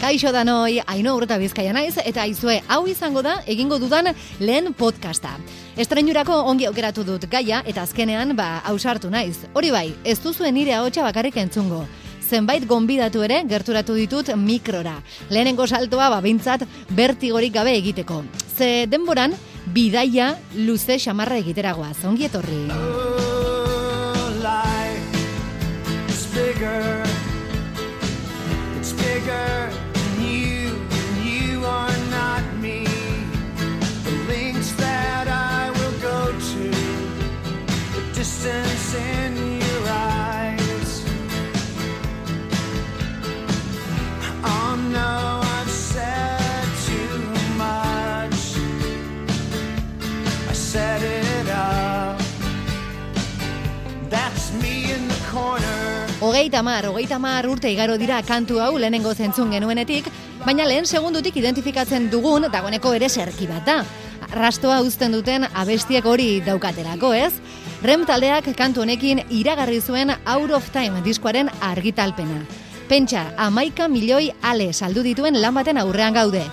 Kaixo danoi, aino urta bizkaia naiz, eta aizue, hau izango da, egingo dudan lehen podcasta. Estrenurako ongi aukeratu dut gaia, eta azkenean, ba, hausartu naiz. Hori bai, ez duzuen nire ahotsa bakarrik entzungo. Zenbait gonbidatu ere gerturatu ditut mikrora. Lehenengo saltoa, ba, bintzat, bertigorik gabe egiteko. Ze denboran, bidaia luze xamarra egiteragoaz. Ongi etorri. Oh, Hogeita mar, hogeita mar urte igaro dira kantu hau lehenengo zentzun genuenetik, baina lehen segundutik identifikatzen dugun dagoeneko ere serki bat da. Rastoa uzten duten abestiek hori daukaterako, ez? Rem taldeak kantu honekin iragarri zuen Out of Time diskoaren argitalpena. Pentsa, amaika milioi ale saldu dituen lan baten aurrean gaude.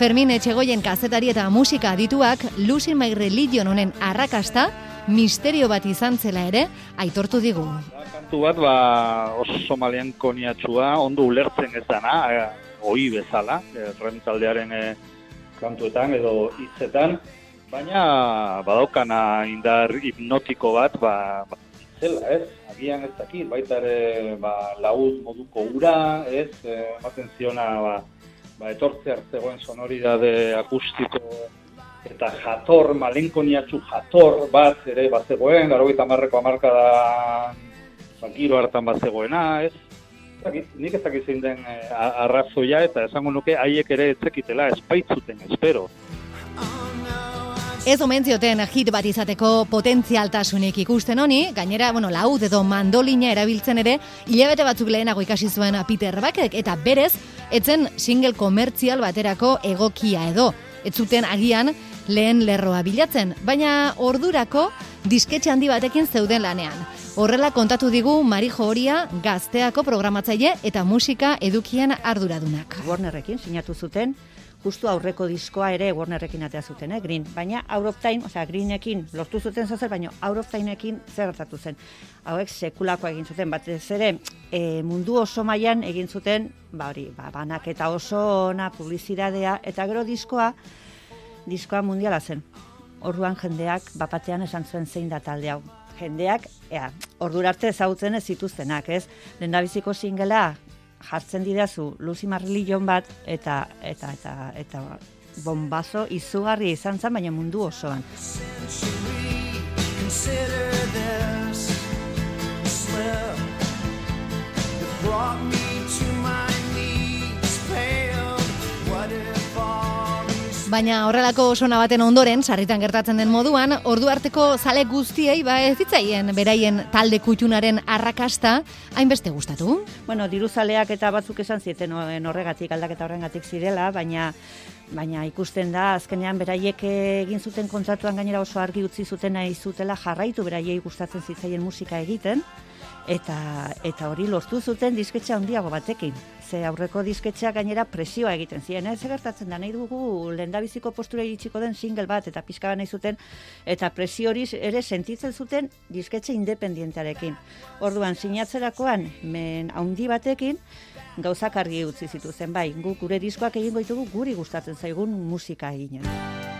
Fermin Etxegoien kazetari eta musika adituak Losing My Religion honen arrakasta misterio bat izan zela ere aitortu digu. Kantu bat ba, oso malean koniatsua, ondo ulertzen ez dana, eh, ohi bezala, eh, Rem taldearen eh, kantuetan edo hitzetan, baina badaukana indar hipnotiko bat, ba, ba zela, ez? Agian ez dakit, baita ere ba, lauz moduko ura, ez? Ematen ziona, ba, ba, etortze zegoen sonoridade akustiko eta jator, malenkoniatzu jator bat ere bazegoen, garo eta marreko amarkada ba, giro hartan bazegoena, ez? Ez Nik ez dakit zein den eh, arrazoia eta esango nuke haiek ere etzekitela espaitzuten, espero. Ez omen zioten hit bat izateko potentzialtasunik ikusten honi, gainera, bueno, laud edo mandolina erabiltzen ere, hilabete batzuk lehenago ikasi zuen Peter Bakek, eta berez, etzen single komertzial baterako egokia edo. Ez zuten agian lehen lerroa bilatzen, baina ordurako disketxe handi batekin zeuden lanean. Horrela kontatu digu Marijo Horia gazteako programatzaile eta musika edukien arduradunak. Warnerrekin sinatu zuten, justu aurreko diskoa ere Warnerrekin atea zuten, eh, Green. Baina Out of Time, osea Greenekin lortu zuten zozer, baina Out of Timeekin zer gertatu zen. Hauek sekulakoa egin zuten, batez ere e, mundu oso mailan egin zuten, ba hori, ba, banaketa oso ona, publizidadea, eta gero diskoa, diskoa mundiala zen. Orduan jendeak bapatean esan zuen zein da talde hau. Jendeak, ea, ordura arte ezagutzen ez zituztenak, ez? Lehendabiziko singela jartzen didazu Lucy Marlion bat eta eta eta eta bombazo izugarri izan zen baina mundu osoan. Brought me Baina horrelako sona baten ondoren, sarritan gertatzen den moduan, ordu arteko zale guztiei ba ez zitzaien beraien talde kutxunaren arrakasta hainbeste gustatu. Bueno, diruzaleak eta batzuk esan zieten horregatik aldaketa horrengatik zirela, baina baina ikusten da azkenean beraiek egin zuten kontratuan gainera oso argi utzi zuten nahi zutela jarraitu beraiei gustatzen zitzaien musika egiten eta eta hori lortu zuten disketxa handiago batekin. Ze aurreko disketxea gainera presioa egiten ziren, ez gertatzen da nahi dugu lehendabiziko postura iritsiko den single bat eta pixka nahi zuten eta presio hori ere sentitzen zuten disketxe independientearekin. Orduan sinatzerakoan men handi batekin gauzak argi utzi zituzen bai, guk gure diskoak egingo ditugu guri gustatzen zaigun musika eginen.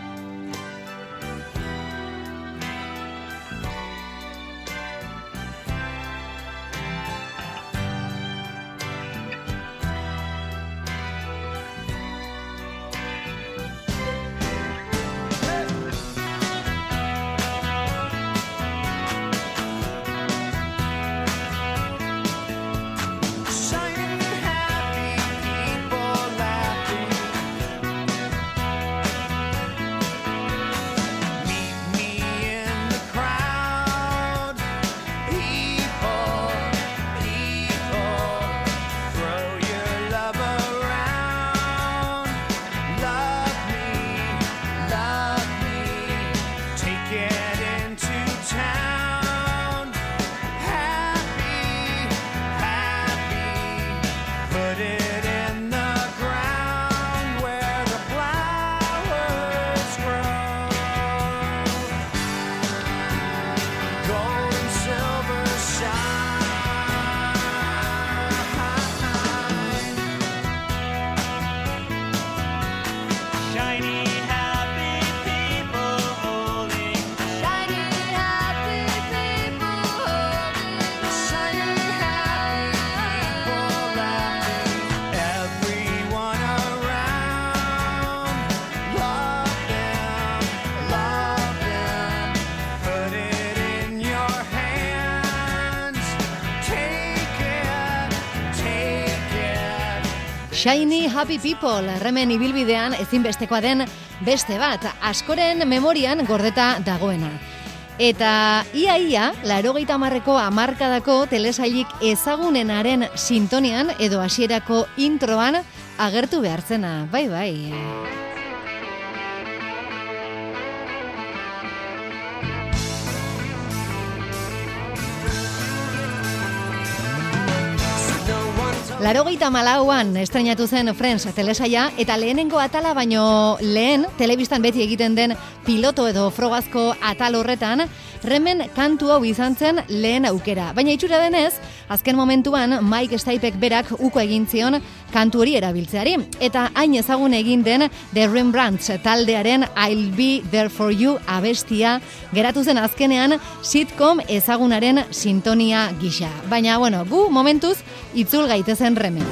Shiny Happy People, remen ibilbidean ezinbestekoa den beste bat, askoren memorian gordeta dagoena. Eta ia-ia, larogeita marreko amarkadako telesailik ezagunenaren sintonian edo hasierako introan agertu behartzena. Bai, bai. Larogeita malauan estrenatu zen Friends telesaia eta lehenengo atala baino lehen telebistan beti egiten den piloto edo frogazko atal horretan remen kantu hau izan zen lehen aukera. Baina itxura denez, azken momentuan Mike Stipek berak uko egin zion kantu hori erabiltzeari. Eta hain ezagun egin den The Rembrandts taldearen I'll Be There For You abestia geratu zen azkenean sitcom ezagunaren sintonia gisa. Baina, bueno, gu momentuz itzul gaitezen remen.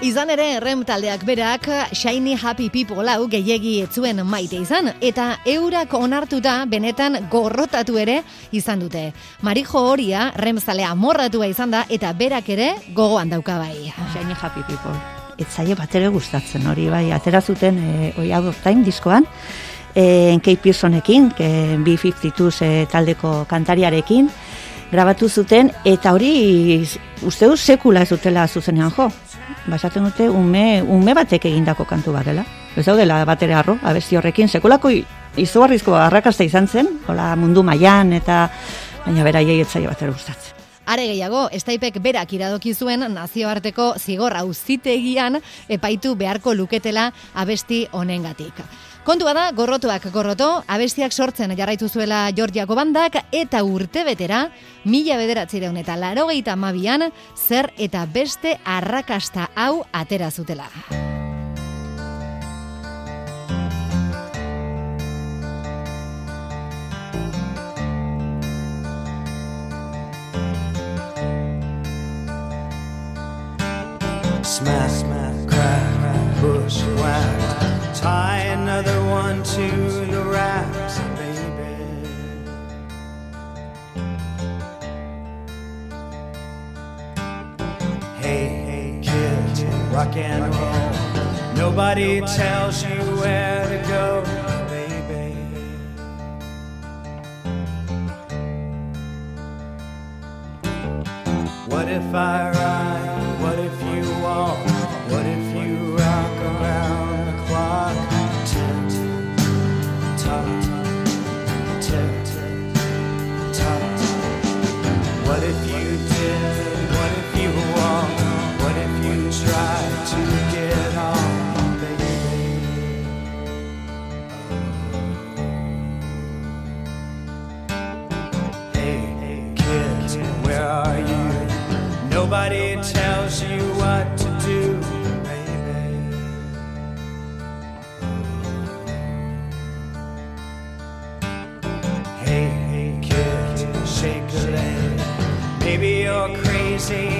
Izan ere, rem taldeak berak Shiny Happy People hau gehiegi etzuen maite izan, eta eurak onartuta benetan gorrotatu ere izan dute. Marijo horia, rem zalea morratua izan da, eta berak ere gogoan dauka bai. Shiny Happy People. Ez zaie bat ere gustatzen hori, bai, atera zuten, e, oi time diskoan, e, Kate Pearsonekin, e, B-52 e, taldeko kantariarekin, grabatu zuten, eta hori uste du sekula ez dutela zuzenean jo. Basaten dute ume, ume batek egindako kantu bat dela. Ez daudela batere arro, abesti horrekin, sekulako izugarrizko arrakasta izan zen, hola mundu mailan eta baina beraiei etzaile batera gustatzen. Are gehiago, Estaipek berak iradoki zuen nazioarteko zigor auzitegian epaitu beharko luketela abesti honengatik. Kontua da, gorrotuak gorroto, abestiak sortzen jarraitu zuela Georgiako bandak eta urte betera, mila bederatzireun eta larogeita mabian, zer eta beste arrakasta hau atera zutela. Smack, smack, crack, bush whack. Another one to the racks, baby. Hey, hey, kids, rock and roll. Nobody tells you where to go, baby. What if I Nobody tells you what to do, baby. Hey, hey, kids, shake a leg. Maybe you're crazy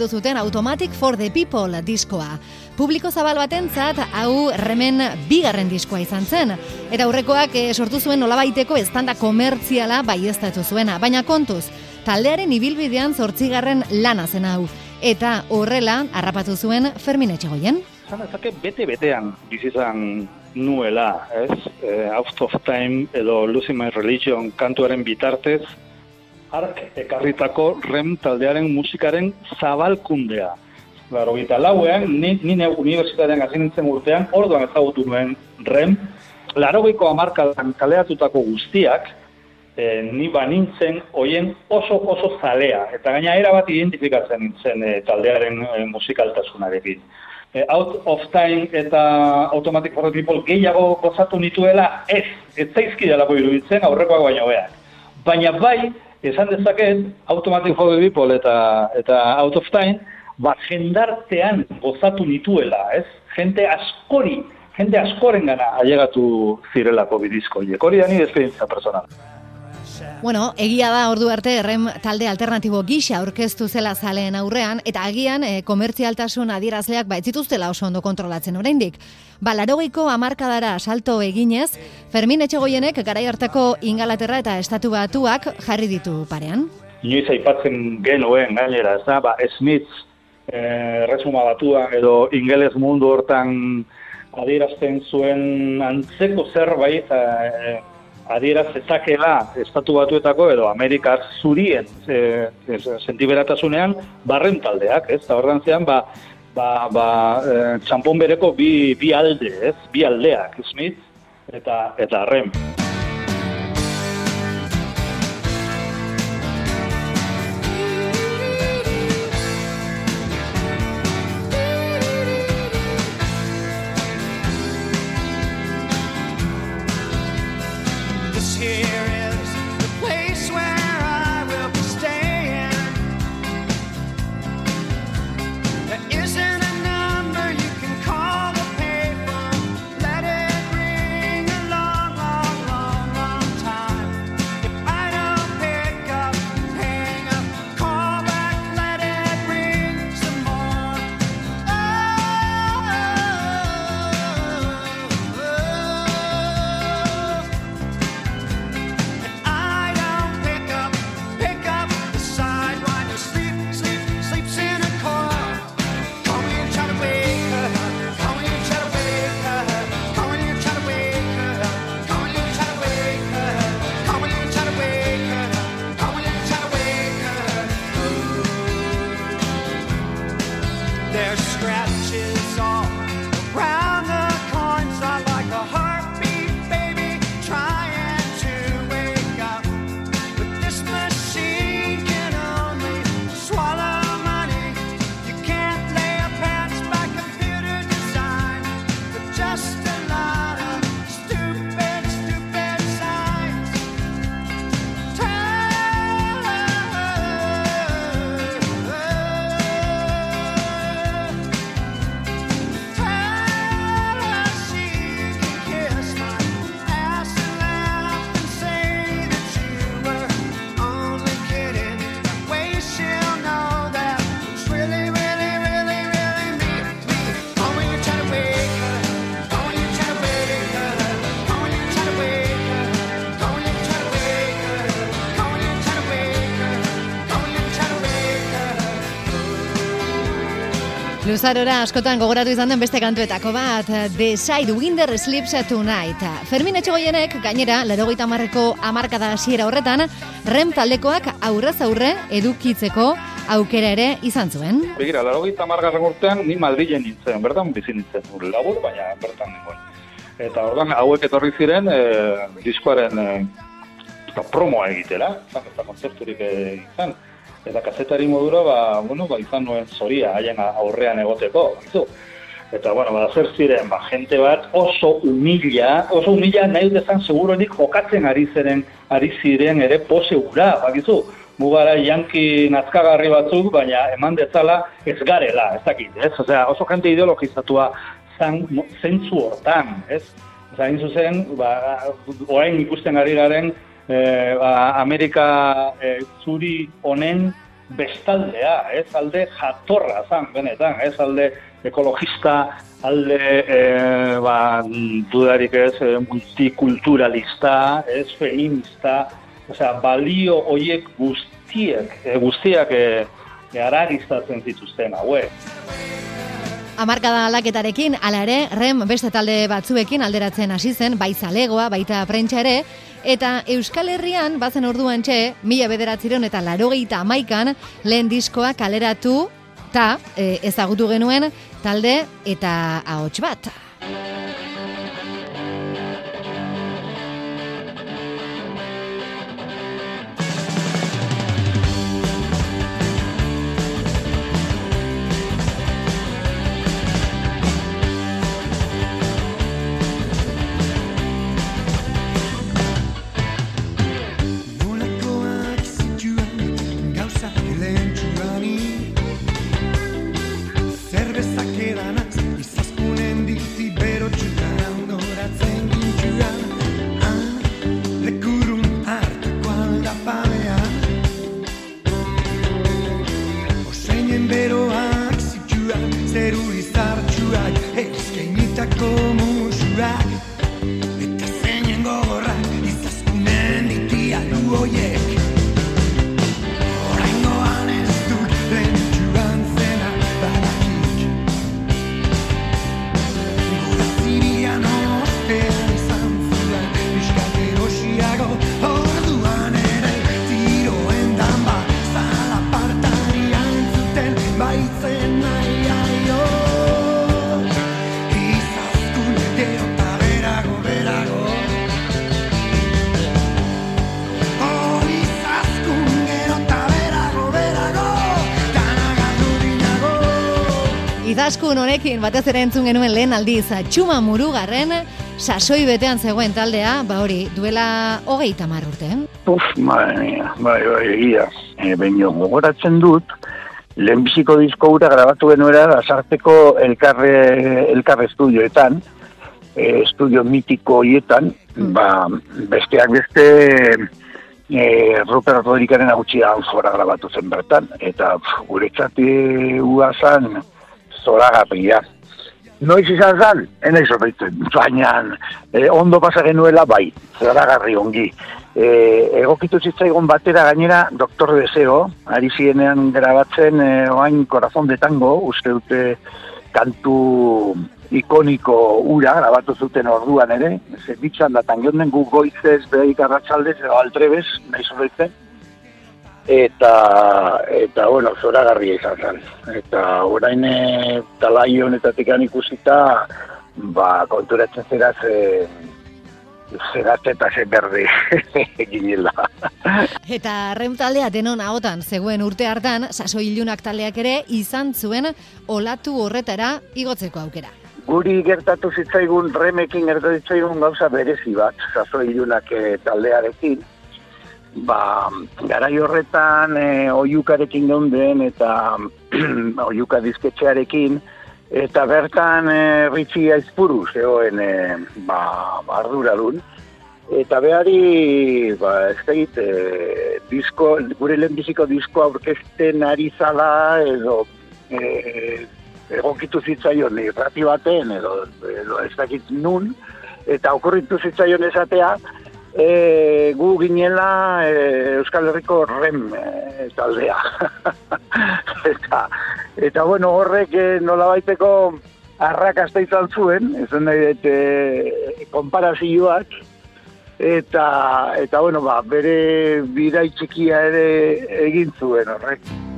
zabaldu zuten Automatic for the People diskoa. Publiko zabal batentzat hau remen bigarren diskoa izan zen. Eta aurrekoak eh, sortu zuen nolabaiteko eztanda komertziala baieztatu zuena. Baina kontuz, taldearen ibilbidean zortzigarren lana zen hau. Eta horrela harrapatu zuen Fermin Etxegoien. Zan bete-betean bizizan nuela, ez? E, out of time edo Losing My Religion kantuaren bitartez, hark ekarritako rem taldearen musikaren zabalkundea. Laro gita lauean, ni, ni neu unibertsitatean hasi nintzen urtean, orduan ezagutu nuen rem, larogeiko hamarkadan kaleatutako guztiak, e, ni banintzen hoien oso oso zalea, eta gaina era bat identifikatzen nintzen e, taldearen e, musikaltasunarekin. E, out of time eta automatic for people gehiago gozatu nituela, ez, ez zaizkidalako iruditzen aurrekoak baino beak. Baina bai, esan dezaket, Automatic for the People eta, eta Out of Time, ba, jendartean gozatu nituela, ez? Jente askori, jente askoren gana ailegatu zirelako bidizko. Hori da ni esperientzia personal. Bueno, egia da ordu arte errem talde alternatibo gisa aurkeztu zela zaleen aurrean, eta agian e, komertzialtasun adierazleak baitzituztela oso ondo kontrolatzen oraindik. Ba, larogeiko amarkadara salto eginez, Fermin Etxegoienek garai hartako Ingalaterra eta Estatu Batuak jarri ditu parean. Inoiz aipatzen genuen gainera, ez da, ba, Smith eh, resuma batua edo ingeles mundu hortan adierazten zuen antzeko zerbait eh, adieraz ezakela estatu batuetako edo Amerikar zurien e, sentiberatasunean barren taldeak, ez? Eta horren zean, ba, ba, ba e, txampon bereko bi, bi alde, ez? Bi aldeak, Smith eta, eta Rem. Luzarora askotan gogoratu izan den beste kantuetako bat, Decide Winter Sleeps Tonight. Fermin Etxegoienek, gainera, larogeita marreko amarkada hasiera horretan, rem taldekoak aurrez aurre edukitzeko aukera ere izan zuen. Begira, laro gita margarren urtean, ni Madrilen nintzen, bertan bizi nintzen, ur labur, baina bertan nengoen. Eta ordan hauek etorri ziren, e, diskoaren e, promoa egitela, eta kontzerturik e, izan. Eta kazetari modura, ba, bueno, ba, izan nuen zoria haien aurrean egoteko, baizu. Eta, bueno, ba, zer ziren, ba, jente bat oso humila, oso humila nahi dezan seguronik jokatzen ari ziren, ari ziren ere pose ura, bakizu. Mugara janki nazkagarri batzuk, baina eman dezala ez garela, ez dakit, ez? Osea, oso jente ideologizatua zan, zentzu hortan, ez? Hain zuzen, ba, orain ikusten ari garen, eh, ba, Amerika eh, zuri honen bestaldea, ez? Alde jatorra zan, benetan, ez? Alde ekologista, alde eh, ba, dudarik ez multikulturalista, ez? Feminista, osea, balio hoiek guztiek, guztiak eh, aragistatzen zituzten hauek. Amarkada aldaketarekin, ala ere, rem beste talde batzuekin alderatzen hasi zen, bai zalegoa, baita prentsa ere, eta Euskal Herrian, bazen orduan txe, mila bederatziron eta larogeita amaikan, lehen diskoa kaleratu, ta e, ezagutu genuen talde eta ahots bat. Honekin batez ere entzun genuen lehen aldiz txuma murugarren sasoi betean zegoen taldea, ba hori, duela hogei tamar urte. Uf, madre mia, bai, bai, egia. E, Baina gogoratzen dut, lehenbiziko disko hura grabatu genuera asarteko elkarre, elkarre estudioetan, e, estudio mitiko hietan, Mm. ba, besteak beste e, Rupert Rodrigueren agutxia zora grabatu zen bertan, eta pf, guretzat e, ua zan zoragarria. Noiz izan zan, enaiz horretzen, baina e, ondo pasa genuela bai, zoragarri ongi. E, egokitu zitzaigun batera gainera Doktor Deseo, ari zienean grabatzen e, oain Corazon de Tango, uste dute kantu ikoniko ura grabatu zuten orduan ere, zerbitzan da tangonden gu goizez, behaik arratsaldez, edo altrebez, nahi zorretzen, eta, eta bueno, zoragarria izan zen. Eta orain e, talai honetatik ikusita, ba, konturatzen zera ze, zerazte eta ze berde ginela. Eta rem taldea denon ahotan zegoen urte hartan, sasoi ilunak taldeak ere izan zuen olatu horretara igotzeko aukera. Guri gertatu zitzaigun, remekin gertatu zitzaigun gauza berezi bat, sasoi ilunak eh, taldearekin, ba, garai horretan e, oiukarekin geunden eta oiuka dizketxearekin, eta bertan e, Ritzi Aizpuru zegoen e, ba, arduradun, eta behari, ba, ez da egit, e, disko, gure lehenbiziko disko aurkezten ari zala, edo e, egokitu zitzaion irrati baten, edo, edo ez dakit nun, eta okurritu zitzaion esatea, e, gu ginela e, Euskal Herriko rem e, taldea. eta, eta bueno, horrek e, nola baiteko arrakasta izan zuen, esan nahi dut e, konparazioak, eta, eta bueno, ba, bere bidai txikia ere egin zuen horrek.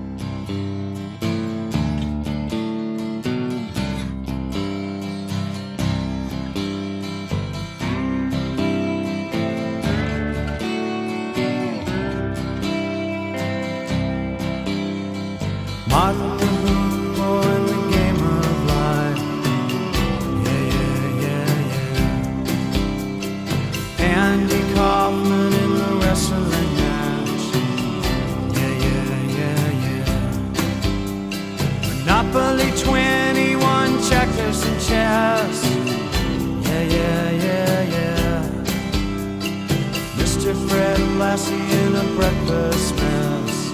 Mr. Fred Lassie in a breakfast mess.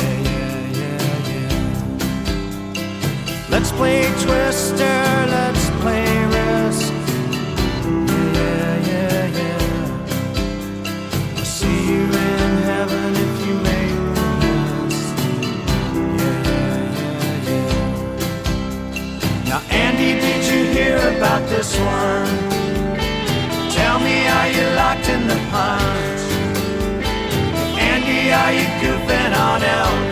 Yeah, yeah, yeah, yeah. Let's play Twister, let's play Risk. Yeah, yeah, yeah. Yeah. I'll see you in heaven if you make the. Yeah, yeah, yeah, yeah. Now, Andy, did you hear about this one? In? Andy, are you goofing on Elvis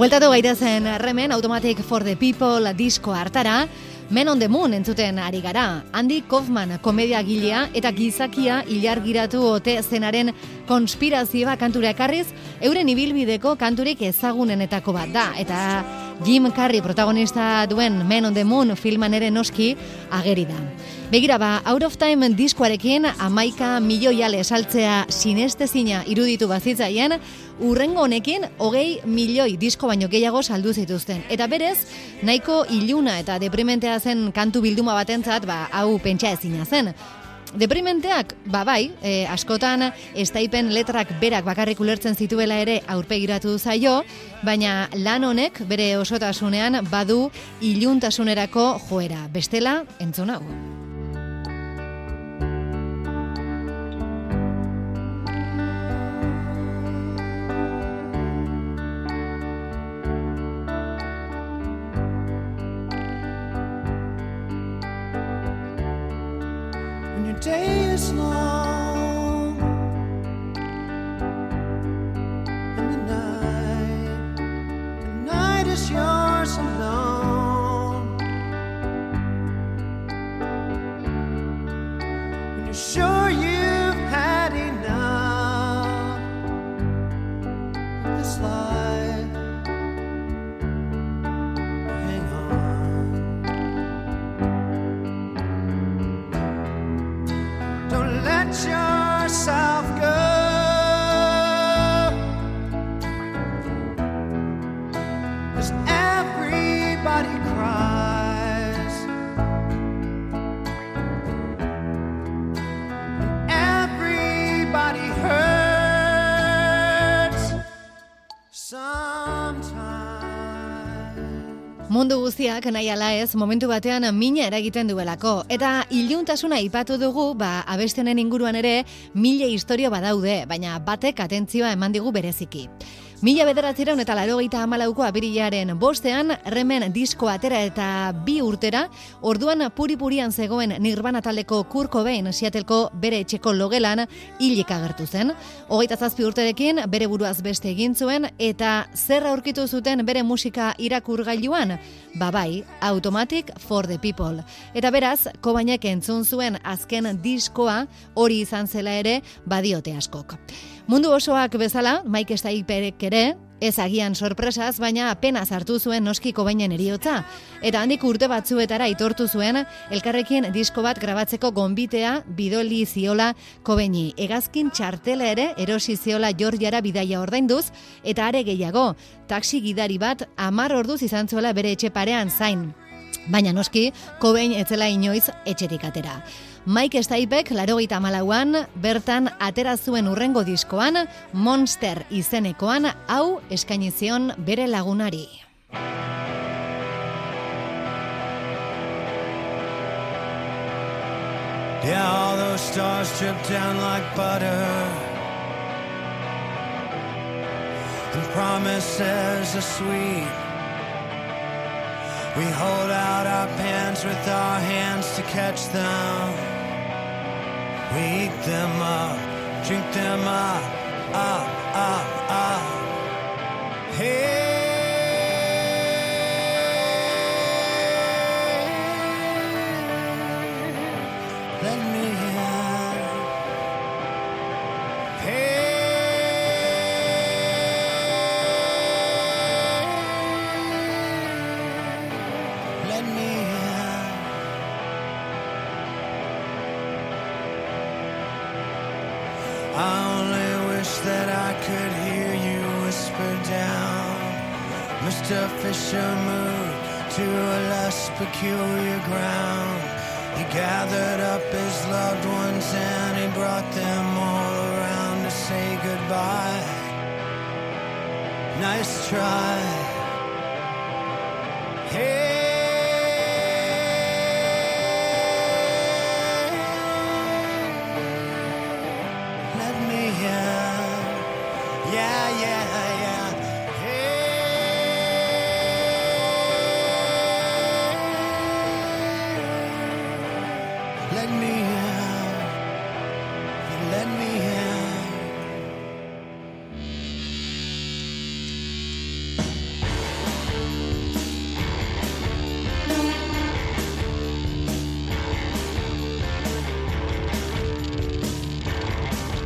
Bueltatu gaitezen remen Automatic for the People disko hartara, Men on the Moon entzuten ari gara. Andy Kaufman komedia gilea eta gizakia ilargiratu ote zenaren konspirazioa kantura ekarriz, euren ibilbideko kanturik ezagunenetako bat da. Eta Jim Carrey protagonista duen Men on the Moon filman ere noski ageri da. Begira ba, Out of Time diskoarekin amaika milioiale saltzea sinestezina iruditu bazitzaien, urrengo honekin hogei milioi disko baino gehiago saldu zituzten. Eta berez, nahiko iluna eta deprimentea zen kantu bilduma batentzat, ba, hau pentsa ezina zen. Deprimenteak, ba bai, e, askotan estaipen letrak berak bakarrik ulertzen zituela ere aurpegiratu zaio, baina lan honek bere osotasunean badu iluntasunerako joera. Bestela, entzun hau. to show Guztiak nahi ala ez momentu batean mina eragiten duelako. Eta iluntasuna ipatu dugu, ba, abestenen inguruan ere mila historio badaude, baina batek atentzioa eman digu bereziki. Mila bederatzireun eta larogeita amalauko apirilaren bostean, remen disko atera eta bi urtera, orduan puri-purian zegoen Nirvana taldeko Kurt Cobain Seattleko bere etxeko logelan hilik agertu zen. Hogeita zazpi urterekin bere buruaz beste egin zuen eta zer aurkitu zuten bere musika irakurgailuan? Ba bai, Automatic for the People. Eta beraz, Cobainek entzun zuen azken diskoa hori izan zela ere badiote askok. Mundu osoak bezala, Mike Stiperek ere, ez agian sorpresaz, baina apenas hartu zuen noskiko bainen eriotza. Eta handik urte batzuetara itortu zuen, elkarrekin disko bat grabatzeko gonbitea bidoli ziola kobeini. Egazkin txartela ere erosi ziola Georgiara bidaia ordainduz, eta are gehiago, taxi gidari bat amar orduz izan zuela bere etxe parean zain. Baina noski, kobein etzela inoiz etxetik atera. Mike Stipek larogeita malauan, bertan atera zuen urrengo diskoan, Monster izenekoan, hau eskainizion bere lagunari. Yeah, all those stars drip down like butter. And promises are sweet. We hold out our pants with our hands to catch them. We eat them up, drink them up, up, up, up. Hey, To a less peculiar ground. He gathered up his loved ones and he brought them all around to say goodbye. Nice try.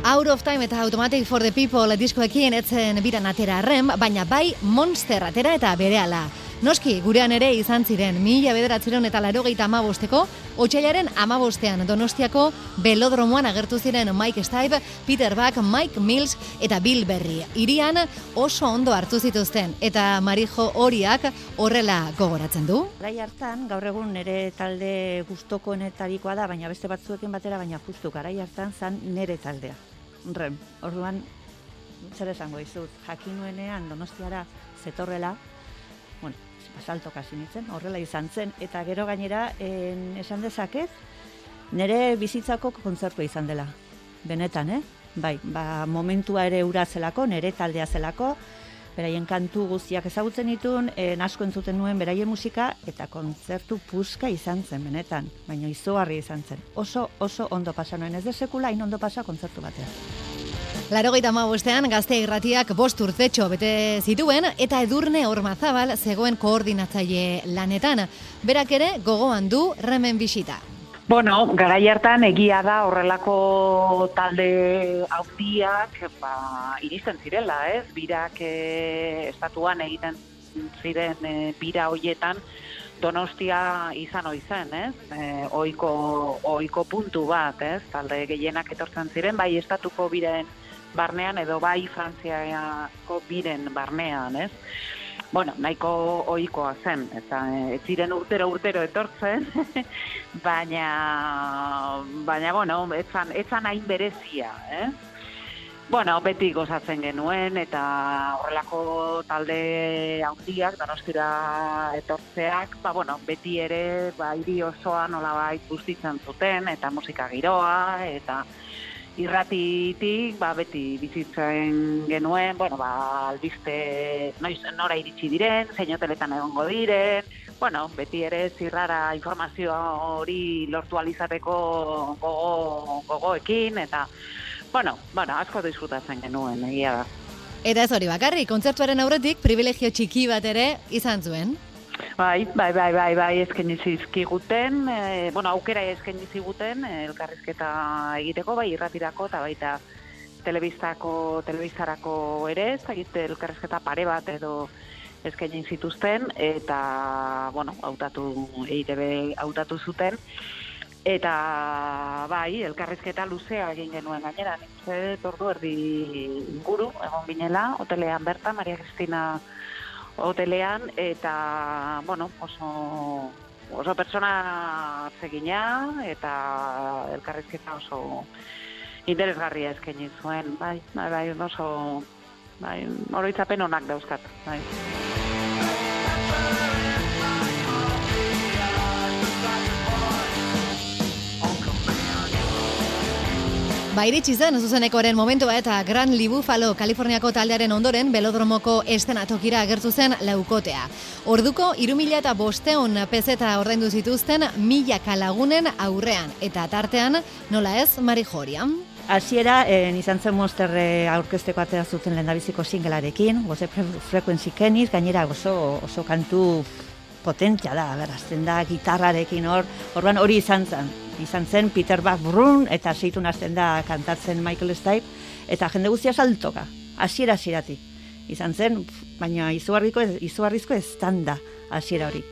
Out of Time eta Automatic for the People diskoekin etzen biran atera arren, baina bai Monster atera eta berehala. Noski, gurean ere izan ziren, mila bederatzeron eta larogeita amabosteko, otxailaren amabostean donostiako belodromoan agertu ziren Mike Stipe, Peter Buck, Mike Mills eta Bill Berry. Irian oso ondo hartu zituzten, eta Marijo horiak horrela gogoratzen du. Garai hartan, gaur egun nire talde gustokoenetarikoa da, baina beste batzuekin batera, baina justu garai hartan zan nire taldea. Rem, orduan, zer esango izut, jakin nuenean donostiara zetorrela, bueno, basalto kasi nintzen, horrela izan zen, eta gero gainera, en, esan dezaket, nire bizitzako kontzertua izan dela. Benetan, eh? Bai, ba, momentua ere ura zelako, nire taldea zelako, beraien kantu guztiak ezagutzen ditun, en asko entzuten nuen beraien musika, eta kontzertu puska izan zen, benetan, baina izugarri izan zen. Oso, oso ondo pasa nuen, ez de sekula, ondo pasa kontzertu batean. Larogeita bostean gazte irratiak bost urtetxo bete zituen eta edurne ormazabal zegoen koordinatzaile lanetan. Berak ere gogoan du remen bisita. Bueno, garai hartan egia da horrelako talde haudiak ba, iristen zirela, ez? Birak e, estatuan egiten ziren e, bira hoietan Donostia izan ohi zen, ez? E, oiko, oiko puntu bat, ez? Talde gehienak etortzen ziren, bai estatuko biren barnean edo bai Frantziako biren barnean, ez? Bueno, nahiko ohikoa zen, eta ez ziren urtero urtero etortzen, baina, baina bueno, etzan, etzan hain berezia, eh? Bueno, beti gozatzen genuen eta horrelako talde handiak donostira etortzeak, ba, bueno, beti ere ba, hiri osoa nolabait guztitzen zuten eta musika giroa eta irratitik ba, beti bizitzen genuen, bueno, ba, albiste noiz, nora iritsi diren, zein hoteletan egongo diren, bueno, beti ere zirrara informazio hori lortu alizateko gogo, gogoekin eta bueno, bueno, asko disfrutatzen genuen, egia da. Eta ez hori bakarri, kontzertuaren aurretik privilegio txiki bat ere izan zuen. Bai, bai, bai, bai, bai, eskaini zizkiguten, e, bueno, aukera eskaini ziguten e, elkarrizketa egiteko, bai, irratirako eta baita telebistako, telebistarako ere, ez dakit elkarrizketa pare bat edo eskaini zituzten, eta, bueno, hautatu, EITB hautatu zuten, Eta bai, elkarrizketa luzea egin genuen gainera, dut ordu erdi inguru egon ginela, hotelean berta, Maria Cristina hotelean, eta, bueno, oso, oso persona zegina, eta elkarrizketa oso interesgarria eskaini zuen, bai, bai, bai, oso, bai, oroitzapen onak dauzkat, bai. Ba, iritsi zen zuzenekoaren momentua eta Gran Libufalo Kaliforniako taldearen ondoren belodromoko estenatokira agertu zen laukotea. Orduko, irumila eta bosteun pezeta ordaindu zituzten milaka lagunen aurrean, eta tartean, nola ez, Mari Jorian. Hasiera eh, izan zen monster eh, aurkezteko atera zuten lehendabiziko singelarekin, goze fre frekuentzi keniz, gainera oso, oso kantu potentia da, berazten da, gitarrarekin hor, orban hori izan zen, izan zen Peter Buck Brun eta zeitu nazten da kantatzen Michael Stipe eta jende guztia saltoka, hasiera hasieratik. Izan zen, baina izugarrizko izugarrizko estanda hasiera hori.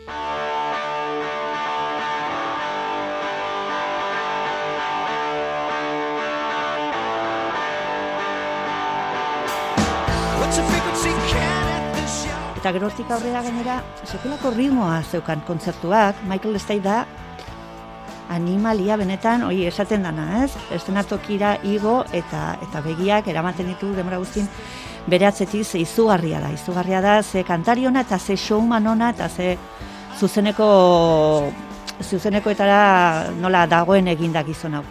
Eta gerotik aurrera gainera, sekulako ritmoa zeukan kontzertuak, Michael Stipe da animalia benetan, hoi esaten dana, ez? Estenatokira igo eta eta begiak eramaten ditu demora guztin bere atzetik ze izugarria da. Izugarria da ze kantariona eta ze showman ona eta ze zuzeneko zuzenekoetara nola dagoen egindak gizon hau.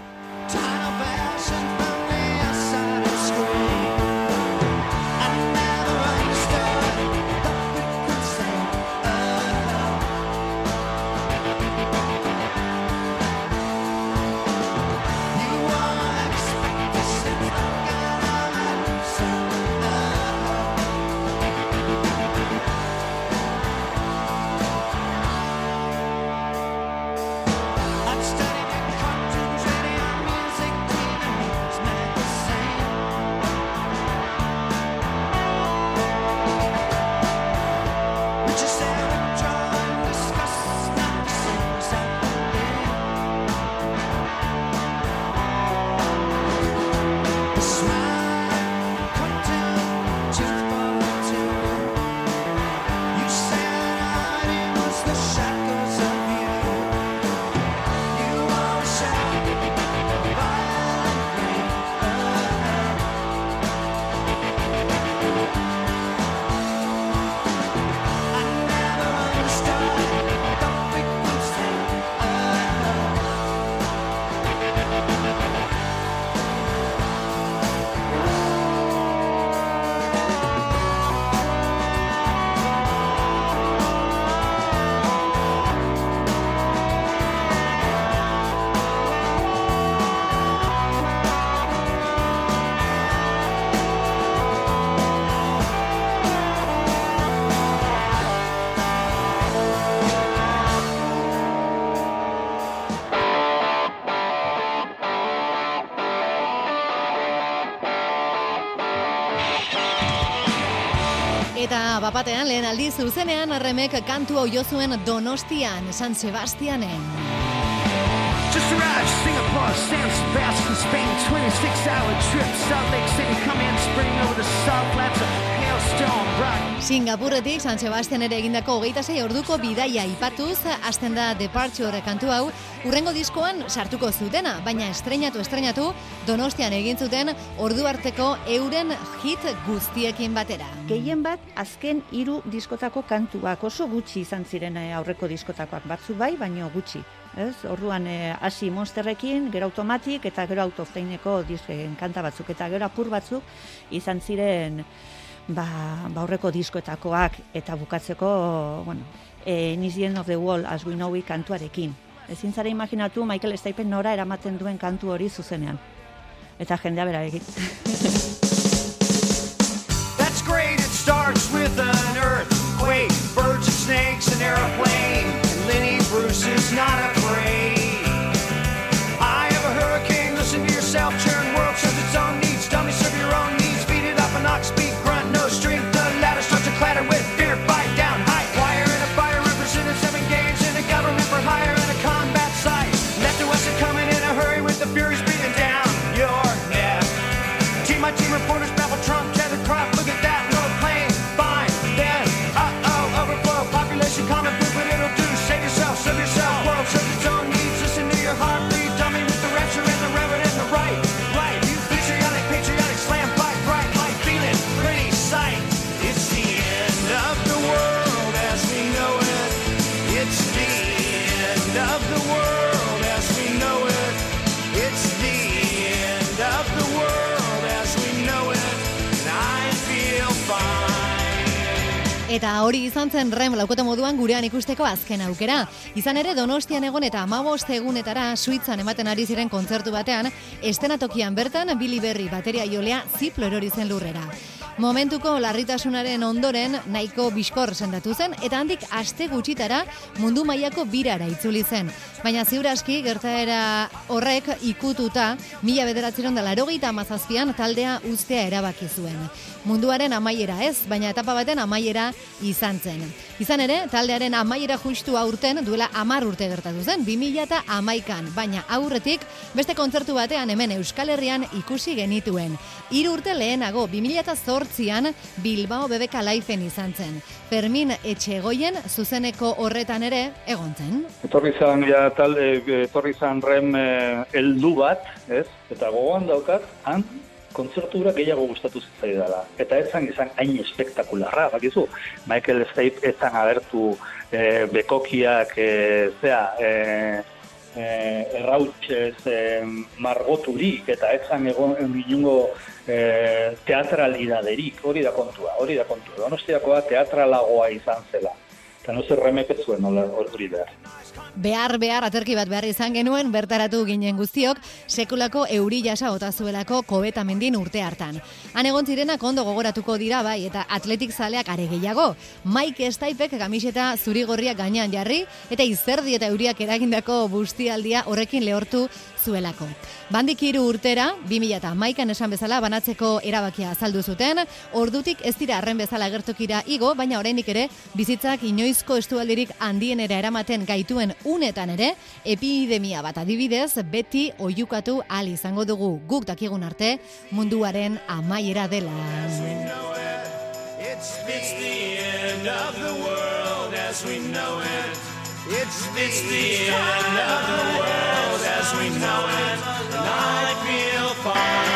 Eta bapatean lehen aldi zuzenean arremek kantu jo zuen Donostian, San Sebastianen. Arrived Singapore, San Sebastian, Spain 26 hour trip Salt Lake City, come in spring over the salt flats of Hailstone Rock Singapurretik San Sebastian ere egindako hogeita sei orduko bidaia ipatuz, hasten da Departure kantu hau, urrengo diskoan sartuko zutena, baina estreinatu estreinatu Donostian egin zuten ordu arteko euren hit guztiekin batera. Gehien bat, azken hiru diskotako kantuak oso gutxi izan ziren eh, aurreko diskotakoak batzu bai, baino gutxi. Ez? Orduan eh, hasi monsterrekin, gero automatik eta gero autofeineko disken kanta batzuk eta gero apur batzuk izan ziren ba, ba aurreko diskoetakoak eta bukatzeko, bueno, e, Is the End of the Wall, as we know it kantuarekin. Ezin zara imaginatu Michael Stipe nora eramaten duen kantu hori zuzenean. Eta jendea bera egin. That's great, it starts with an earthquake, birds and snakes, an airplane, and Lenny Bruce is not afraid. I have a hurricane, listen to yourself, Eta hori izan zen rem laukote moduan gurean ikusteko azken aukera. Izan ere Donostian egon eta amabost egunetara Suitzan ematen ari ziren kontzertu batean, estenatokian bertan Billy Berry bateria jolea ziplo erori zen lurrera. Momentuko larritasunaren ondoren nahiko biskor sendatu zen eta handik aste gutxitara mundu mailako birara itzuli zen. Baina ziuraski gertaera horrek ikututa mila bederatzeron da larogeita amazazpian taldea ustea erabaki zuen. Munduaren amaiera ez, baina etapa baten amaiera izan zen. Izan ere, taldearen amaiera justu aurten duela amar urte gertatu zen, 2000 eta amaikan, baina aurretik beste kontzertu batean hemen Euskal Herrian ikusi genituen. Hiru urte lehenago, 2008an Bilbao Bebeka Laifen izan zen. Fermin Etxegoien zuzeneko horretan ere egon zen. Etorri zan, ja, tal, e, etorri zan rem e, eldu bat, ez? Eta gogoan daukat, han, kontzertura gehiago gustatu zitzaidala. Eta ez zan izan hain espektakularra, bakizu. Michael Stipe ez zan agertu e, bekokiak, e, zea, e, e, errautxez e, margoturik, eta ez zan egon inungo e, teatralidaderik, hori da kontua, hori da kontua. Donostiakoa teatralagoa izan zela. Eta no zer remek ez zuen hori behar. Behar, behar, aterki bat behar izan genuen, bertaratu ginen guztiok, sekulako euri jasa otazuelako kobetamendin urte hartan. Han egon zirenak ondo gogoratuko dira bai, eta atletik zaleak are gehiago. Mike Staipek kamiseta zurigorriak gainean jarri, eta izerdi eta euriak eragindako bustialdia horrekin lehortu zuelako. Bandik hiru urtera, 2000 eta maikan esan bezala banatzeko erabakia azaldu zuten, ordutik ez dira arren bezala gertokira igo, baina oraindik ere bizitzak inoizko estualdirik handienera eramaten gaituen unetan ere, epidemia bat adibidez, beti oiukatu ahal izango dugu guk dakigun arte munduaren amaiera dela. It's the end of the world as we know it. It's the end of the world as we know it. And I feel fine.